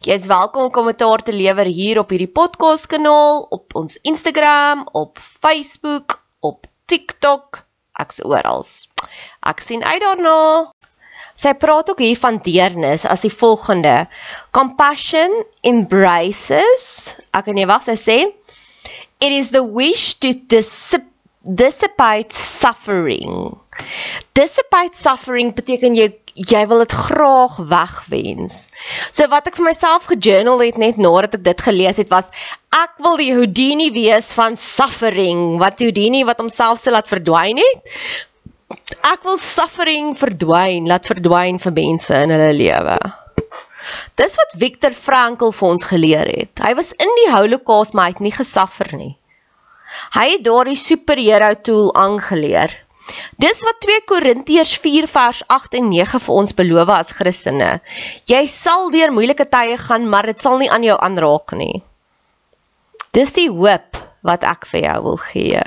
Jy is welkom om kommentaar te lewer hier op hierdie podcast kanaal, op ons Instagram, op Facebook, op TikTok, ek's oral. Ek sien uit daarna. Sy praat ook hier van deernis as die volgende: Compassion embraces. Ek kan nie wag sy sê it is the wish to dissipate dissipate suffering. Dissipate suffering beteken jy jy wil dit graag wegwens. So wat ek vir myself gejournal het net nadat ek dit gelees het was ek wil die Houdini wees van suffering, wat Houdini wat homself so laat verdwyn het. Ek wil suffering verdwyn, laat verdwyn vir mense in hulle lewe. Dis wat Viktor Frankl vir ons geleer het. Hy was in die Holocaust maar hy het nie gesuffer nie. Hy het daardie superhero tool aangeleer. Dis wat 2 Korintiërs 4 vers 8 en 9 vir ons beloof as Christene. Jy sal deur moeilike tye gaan, maar dit sal nie aan jou aanraak nie. Dis die hoop wat ek vir jou wil gee.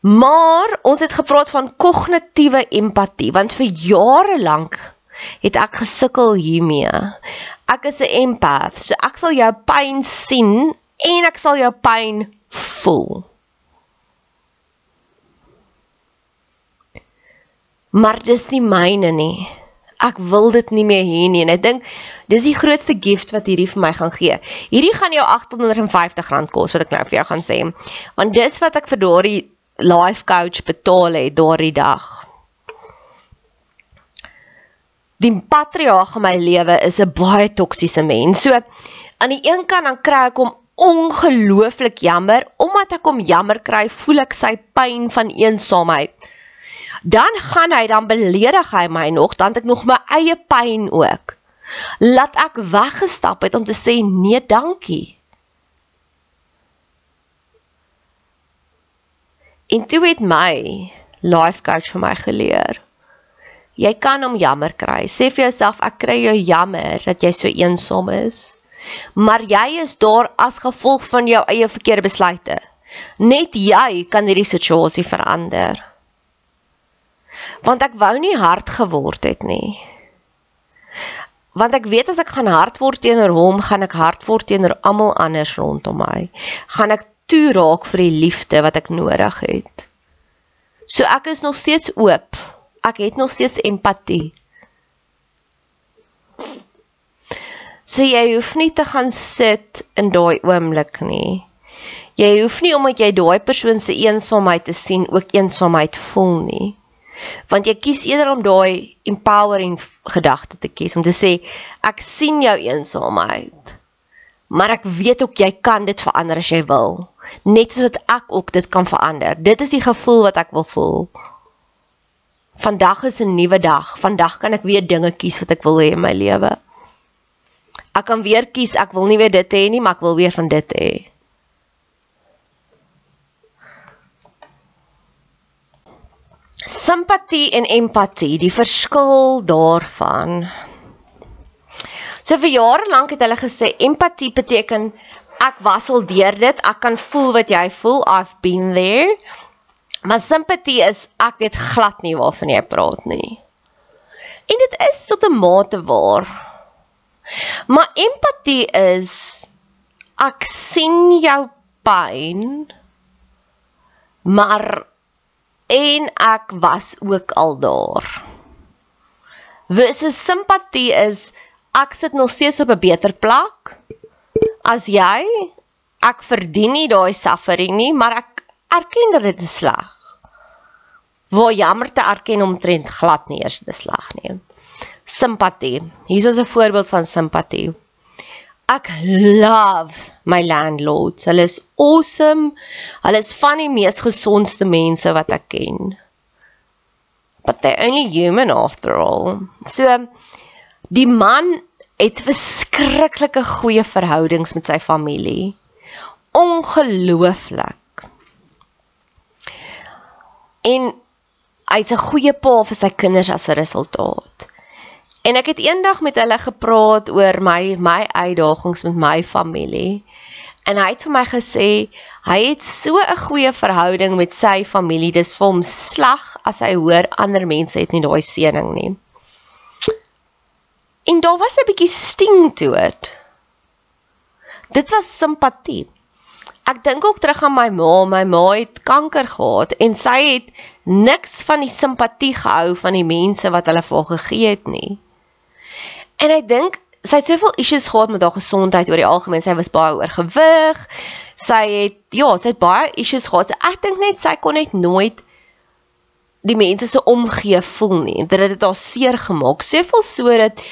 Maar ons het gepraat van kognitiewe empatie want vir jare lank het ek gesukkel hiermee. Ek is 'n empath, so ek sal jou pyn sien en ek sal jou pyn voel. Maar dis nie myne nie. Ek wil dit nie meer hê nie en ek dink dis die grootste gift wat hierdie vir my gaan gee. Hierdie gaan jou R850 kos wat ek nou vir jou gaan sê. Want dis wat ek vir daardie life coach betaal het daardie dag. Die patriarg in my lewe is 'n baie toksiese mens. So aan die een kant dan kry ek hom ongelooflik jammer omdat ek hom jammer kry, voel ek sy pyn van eensaamheid. Dan gaan hy dan beledig hy my nog, dan het ek nog my eie pyn ook. Laat ek weggestap het om te sê nee, dankie. En toe het my life coach vir my geleer. Jy kan hom jammer kry. Sê vir jouself ek kry jou jammer dat jy so eensaam is maar jy is daar as gevolg van jou eie verkeerde besluite. Net jy kan hierdie situasie verander. Want ek wou nie hard geword het nie. Want ek weet as ek gaan hard word teenoor hom, gaan ek hard word teenoor almal anders rondom my. Gaan ek toe raak vir die liefde wat ek nodig het. So ek is nog steeds oop. Ek het nog steeds empatie. So jy hoef nie te gaan sit in daai oomblik nie. Jy hoef nie omdat jy daai persoon se eensaamheid te sien ook eensaamheid voel nie. Want jy kies eerder om daai empowering gedagte te kies om te sê ek sien jou eensaamheid. Maar ek weet ook jy kan dit verander as jy wil. Net soos wat ek ook dit kan verander. Dit is die gevoel wat ek wil voel. Vandag is 'n nuwe dag. Vandag kan ek weer dinge kies wat ek wil hê in my lewe. Ek kan weer kies ek wil nie weer dit hê nie, maar ek wil weer van dit hê. Simpatie en empatie, die verskil daarvan. So vir jare lank het hulle gesê empatie beteken ek wassel deur dit, ek kan voel wat jy voel, I've been there. Maar simpatie is ek weet glad nie waarvan jy praat nie. En dit is tot 'n mate waar. Maar empatie is ek sien jou pyn maar en ek was ook al daar. Versus simpatie is ek sit nog steeds op 'n beter plek as jy. Ek verdien nie daai suffering nie, maar ek erken dat dit sleg. Waar jammer te erken omtrent glad nie eers dis sleg nie. Simpatie. Hier is 'n voorbeeld van simpatie. Ek love my landlords. Hulle is awesome. Hulle is van die mees gesondste mense wat ek ken. But they're only human after all. So die man het verskriklike goeie verhoudings met sy familie. Ongelooflik. En hy's 'n goeie pa vir sy kinders as 'n resultaat. En ek het eendag met hulle gepraat oor my my uitdagings met my familie. En hy het vir my gesê hy het so 'n goeie verhouding met sy familie. Dis vir hom slag as hy hoor ander mense het nie daai seëning nie. En daar was 'n bietjie sting toe dit. Dit was simpatie. Ek dink ook terug aan my ma. My ma het kanker gehad en sy het niks van die simpatie gehou van die mense wat hulle vir haar gegee het nie. En ek dink sy het soveel issues gehad met haar gesondheid oor die algemeen. Sy was baie oorgewig. Sy het ja, sy het baie issues gehad. So ek dink net sy kon net nooit die mense se omgee voel nie. Dit het haar seer gemaak. Soveel so dat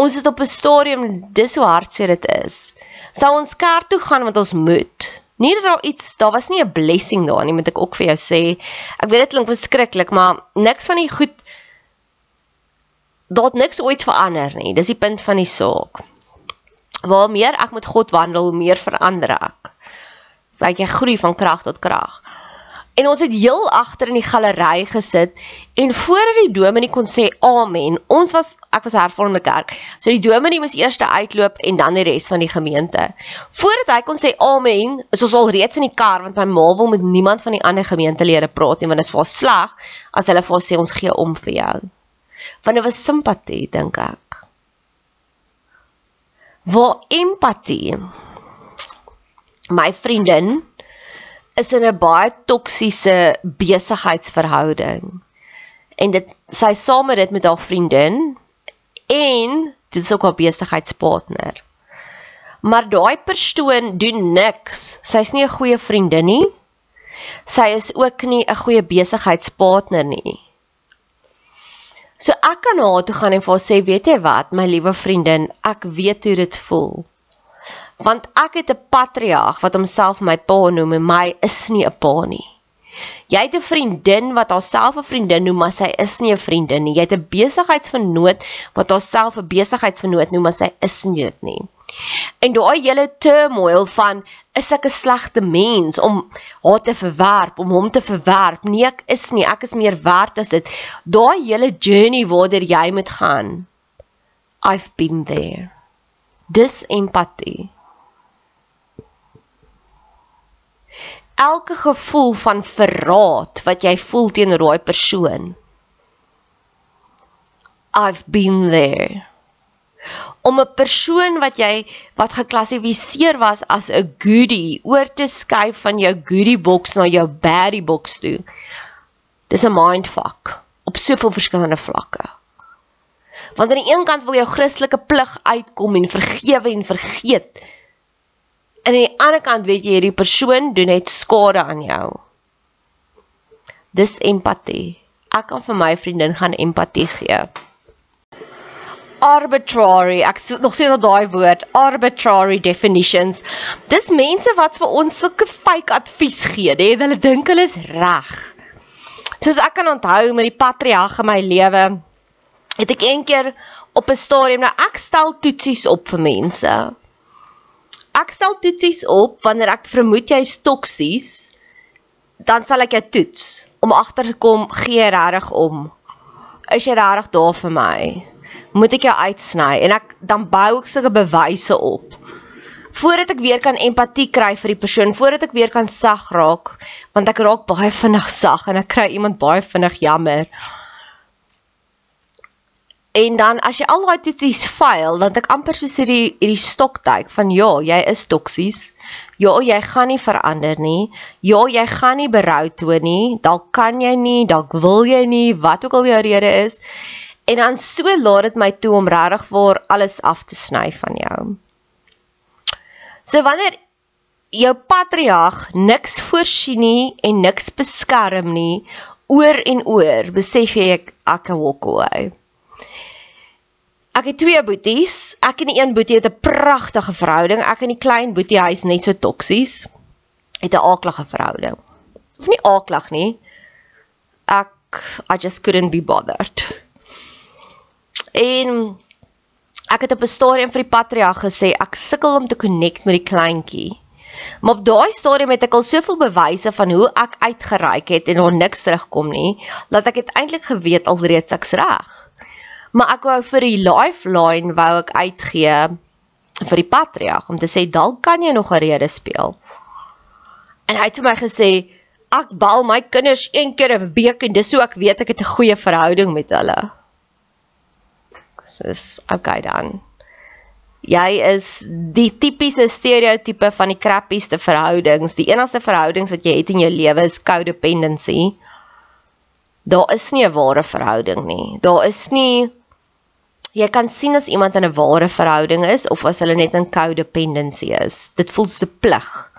ons het op 'n stadium dis hoe hartseer dit is. Sou ons kerk toe gaan want ons moet. Nie dat daar iets, daar was nie 'n blessing daar nie, moet ek ook vir jou sê. Ek weet dit klink verskriklik, maar niks van die goed daar het niks ooit verander nie. Dis die punt van die saak. Waar meer ek met God wandel, meer verander ek. Want jy groei van krag tot krag. En ons het heel agter in die galery gesit en voordat die dominee kon sê amen, ons was ek was hervormde kerk. So die dominee moes eers uitloop en dan die res van die gemeente. Voordat hy kon sê amen, is ons al reeds in die kar want my ma wil met niemand van die ander gemeentelede praat nie want dit is vir haar sleg as hulle vir haar sê ons gee om vir jou want dit was simpatie dink ek. Waar empatie my vriendin is in 'n baie toksiese besigheidsverhouding. En dit sy saam met dit met haar vriendin en dit is ook haar besigheidspartner. Maar daai persoon doen niks. Sy's nie 'n goeie vriendin nie. Sy is ook nie 'n goeie besigheidspartner nie. So ek kan na haar toe gaan en vir haar sê, weet jy wat, my liewe vriendin, ek weet hoe dit voel. Want ek het 'n patriarg wat homself my pa noem en my is nie 'n pa nie. Jy het 'n vriendin wat haarself 'n vriendin noem, maar sy is nie 'n vriendin nie. Jy het 'n besigheidsvernoot wat haarself 'n besigheidsvernoot noem, maar sy is nie dit nie. En daai hele turmoil van is ek 'n slegte mens om haar te verwerp, om hom te verwerp? Nee, ek is nie. Ek is meer werd as dit. Daai hele journey waartoe jy moet gaan. I've been there. Dis empatie. Elke gevoel van verraad wat jy voel teenoor daai persoon. I've been there om 'n persoon wat jy wat geklassifiseer was as 'n goodie oor te skuif van jou goodie box na jou baddie box toe. Dis 'n mindfuck op soveel verskillende vlakke. Want aan die een kant wil jou Christelike plig uitkom en vergewe en vergeet. En aan die ander kant weet jy hierdie persoon doen net skade aan jou. Dis empatie. Ek kan vir my vriendin gaan empatie gee. Arbitrary, ek nog steeds daai woord, arbitrary definitions. Dis mense wat vir ons sulke fake advies gee, hè, hulle dink hulle is reg. Soos ek kan onthou met die patriarg in my lewe, het ek eendag op 'n stadium nou ek stel toetsies op vir mense. Ek stel toetsies op wanneer ek vermoed jy is toksies, dan sal ek jou toets om agter te kom gee regtig om. Is jy regtig daar vir my? Moet ek jou uitsny en ek dan bou ek sulke bewyse op. Voordat ek weer kan empatie kry vir die persoon, voordat ek weer kan sag raak, want ek raak baie vinnig sag en ek kry iemand baie vinnig jammer. En dan as jy al daai toetsies faal, dan ek amper soos hierdie hierdie stoktyk van ja, jy is toksies. Ja, jy gaan nie verander nie. Ja, jy gaan nie berou toon nie. Dalk kan jy nie, dalk wil jy nie, wat ook al jou rede is. En dan so laat dit my toe om regtig vir alles af te sny van jou. So wanneer jou patriarg niks voorsien nie en niks beskerm nie, oor en oor, besef jy ek ek walk away. Ek het twee boeties. Ek en die een boetie het 'n pragtige verhouding. Ek en die klein boetie, hy's net so toksies. Het 'n aaklige verhouding. Of nie aaklig nie. Ek I just couldn't be bothered. En ek het op 'n stadium vir die patriarg gesê ek sukkel om te connect met die kleintjie. Maar op daai stadium het ek al soveel bewyse van hoe ek uitgereik het en daar niks terugkom nie, dat ek eintlik geweet alreeds ek's reg. Maar ek wou vir die lifeline wou ek uitgee vir die patriarg om te sê dalk kan jy nog 'n rede speel. En hy het vir my gesê ek bal my kinders een keer 'n week en dis hoe ek weet ek het 'n goeie verhouding met hulle. Dis okay dan. Jy is die tipiese stereotipe van die krappieste verhoudings. Die enigste verhoudings wat jy het in jou lewe is codependency. Daar is nie 'n ware verhouding nie. Daar is nie jy kan sien as iemand in 'n ware verhouding is of as hulle net in codependency is. Dit voel so plig.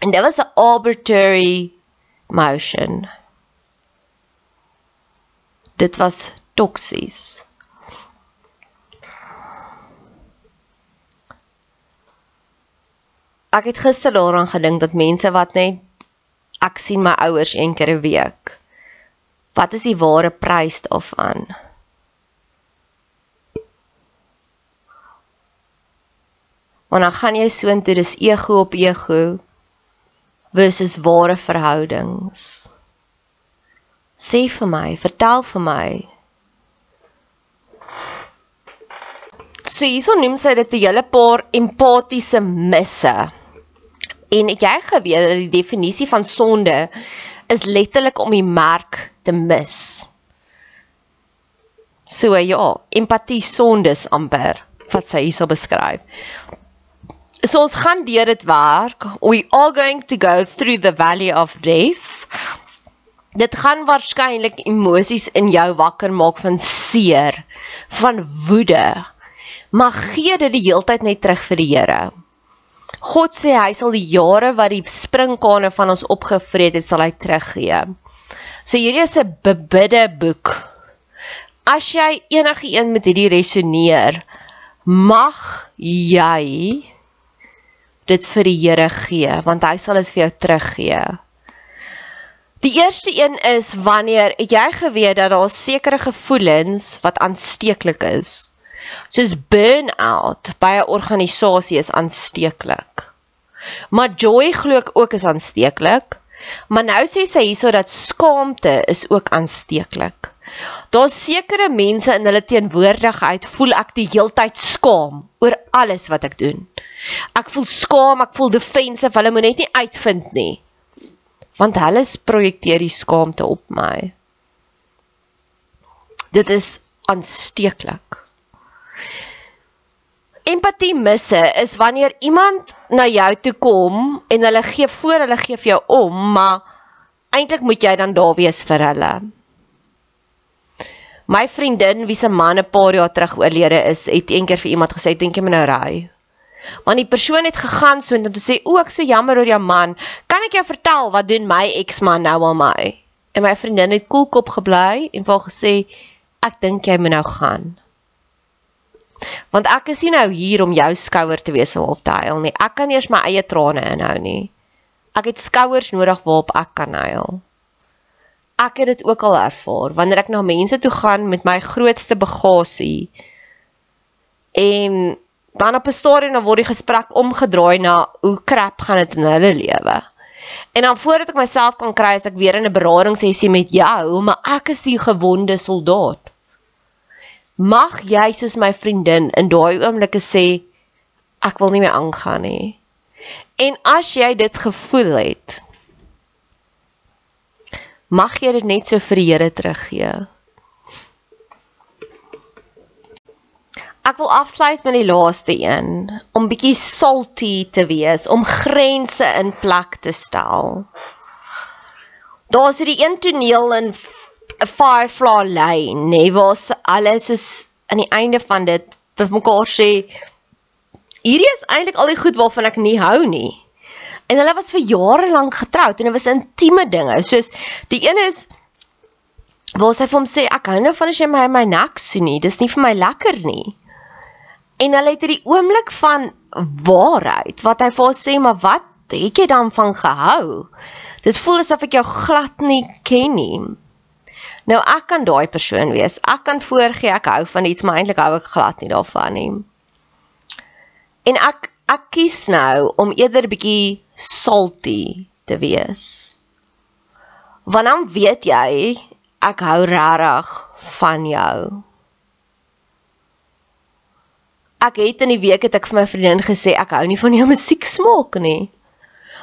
En dit was 'n arbitrary motion. Dit was toksies. Ek het gister daaraan gedink dat mense wat net ek sien my ouers een keer 'n week Wat is die ware prys daarvan? Want dan gaan jy so intoe dis ego op ego versus ware verhoudings. Sê vir my, vertel vir my. So hierso noem sy dit 'n hele paar empatiese misse. En het jy geweet dat die definisie van sonde is letterlik om die merk te mis. So ja, empatie sondes amper wat sy hierso beskryf. So ons gaan deur dit werk. We are going to go through the valley of death. Dit gaan waarskynlik emosies in jou wakker maak van seer, van woede. Maar gee dit die heeltyd net terug vir die Here. God sê hy sal die jare wat die springkane van ons opgevreet het, sal hy teruggee. So hierdie is 'n bebidde boek. As jy enige een met hierdie resoneer, mag jy dit vir die Here gee, want hy sal dit vir jou teruggee. Die eerste een is wanneer jy geweet dat daar sekere gevoelens wat aansteeklik is soos burn-out by 'n organisasie is aansteeklik. Maar joy glo ek ook is aansteeklik. Maar nou sê sy hierso dat skaamte is ook aansteeklik. Daar's sekere mense in hulle teenwoordigheid voel ek die heeltyd skaam oor alles wat ek doen. Ek voel skaam, ek voel defensive, hulle moet net nie uitvind nie. Want hulle projekteer die skaamte op my. Dit is aansteeklik. Empatie misse is wanneer iemand na jou toe kom en hulle gee voor hulle gee vir jou om, maar eintlik moet jy dan daar wees vir hulle. My vriendin wie se man 'n paar jaar terug oorlede is, het eendag vir iemand gesê, "Dink jy my nou ry?" Want die persoon het gegaan so om te sê, "O, ek so jammer oor jou man. Kan ek jou vertel wat doen my eksman nou aan my?" En my vriendin het koelkop gebly en vir gesê, "Ek dink jy moet nou gaan." Want ek is nie nou hier om jou skouer te wees of te huil nie. Ek kan eers my eie trane inhou nie. Ek het skouers nodig waarop ek kan huil. Ek het dit ook al ervaar wanneer ek na mense toe gaan met my grootste bagasie en dan op 'n stadium dan word die gesprek omgedraai na hoe krap gaan dit in hulle lewe. En dan voordat ek myself kan kry as ek weer in 'n beraadingssessie met jou, maar ek is die gewonde soldaat. Mag jy soos my vriendin in daai oomblikke sê ek wil nie meer aangaan nie. En as jy dit gevoel het, mag jy dit net so vir die Here teruggee. Ek wil afsluit met die laaste een om bietjie salty te wees, om grense in plek te stel. Daar's hierdie een toneel in 'n Firefly Lane, nê, waar alles soos aan die einde van dit vir mekaar sê hierdie is eintlik al die goed waarvan ek nie hou nie. En hulle was vir jare lank getroud en dit was intieme dinge. Soos die een is waar sy vir hom sê ek hou nou van as jy my my nek sien nie. Dis nie vir my lekker nie. En hulle het hierdie oomblik van waarheid wat hy vir ons sê, maar wat het jy dan van gehou? Dit voel asof ek jou glad nie ken nie. Nou ek kan daai persoon wees. Ek kan voorgee ek hou van iets, maar eintlik hou ek glad nie daarvan nie. En ek ek kies nou om eerder bietjie salty te wees. Want dan weet jy ek hou regtig van jou ek het in die week het ek vir my vriendin gesê ek hou nie van jou musiek smaak nie.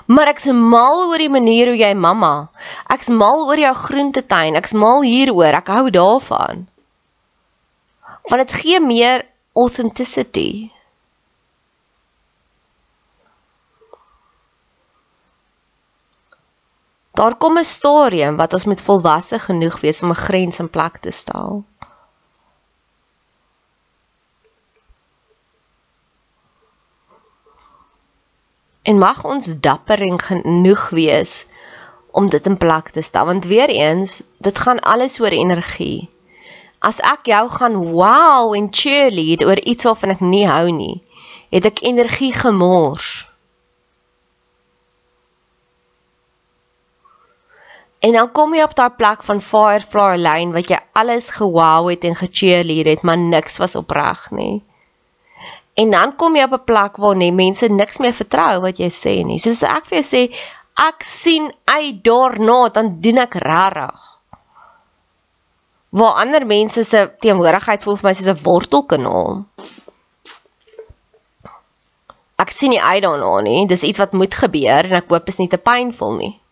Maar ek's mal oor die manier hoe jy mamma. Ek's mal oor jou groentetuin. Ek's mal hieroor. Ek hou daarvan. Want dit gee meer authenticity. Daar kom 'n stadium wat ons met volwasse genoeg wees om 'n grens in plek te stel. En mag ons dapper en genoeg wees om dit in plek te stel want weer eens dit gaan alles oor energie. As ek jou gaan wow en cheerlead oor iets waarvan ek nie hou nie het ek energie gemors. En dan kom jy op daai plek van firefly lane wat jy alles gewow het en gecheerlead het maar niks was opreg nie En dan kom jy op 'n plek waar nie mense niks meer vertrou wat jy sê nie. Soos ek vir jou sê, ek sien uit daarna dan doen ek rarig. Waar ander mense se teenwoordigheid voel vir my soos 'n wortelkanaal. Ek sien nie uit daarna nie. Dis iets wat moet gebeur en ek hoop is nie te pynvol nie.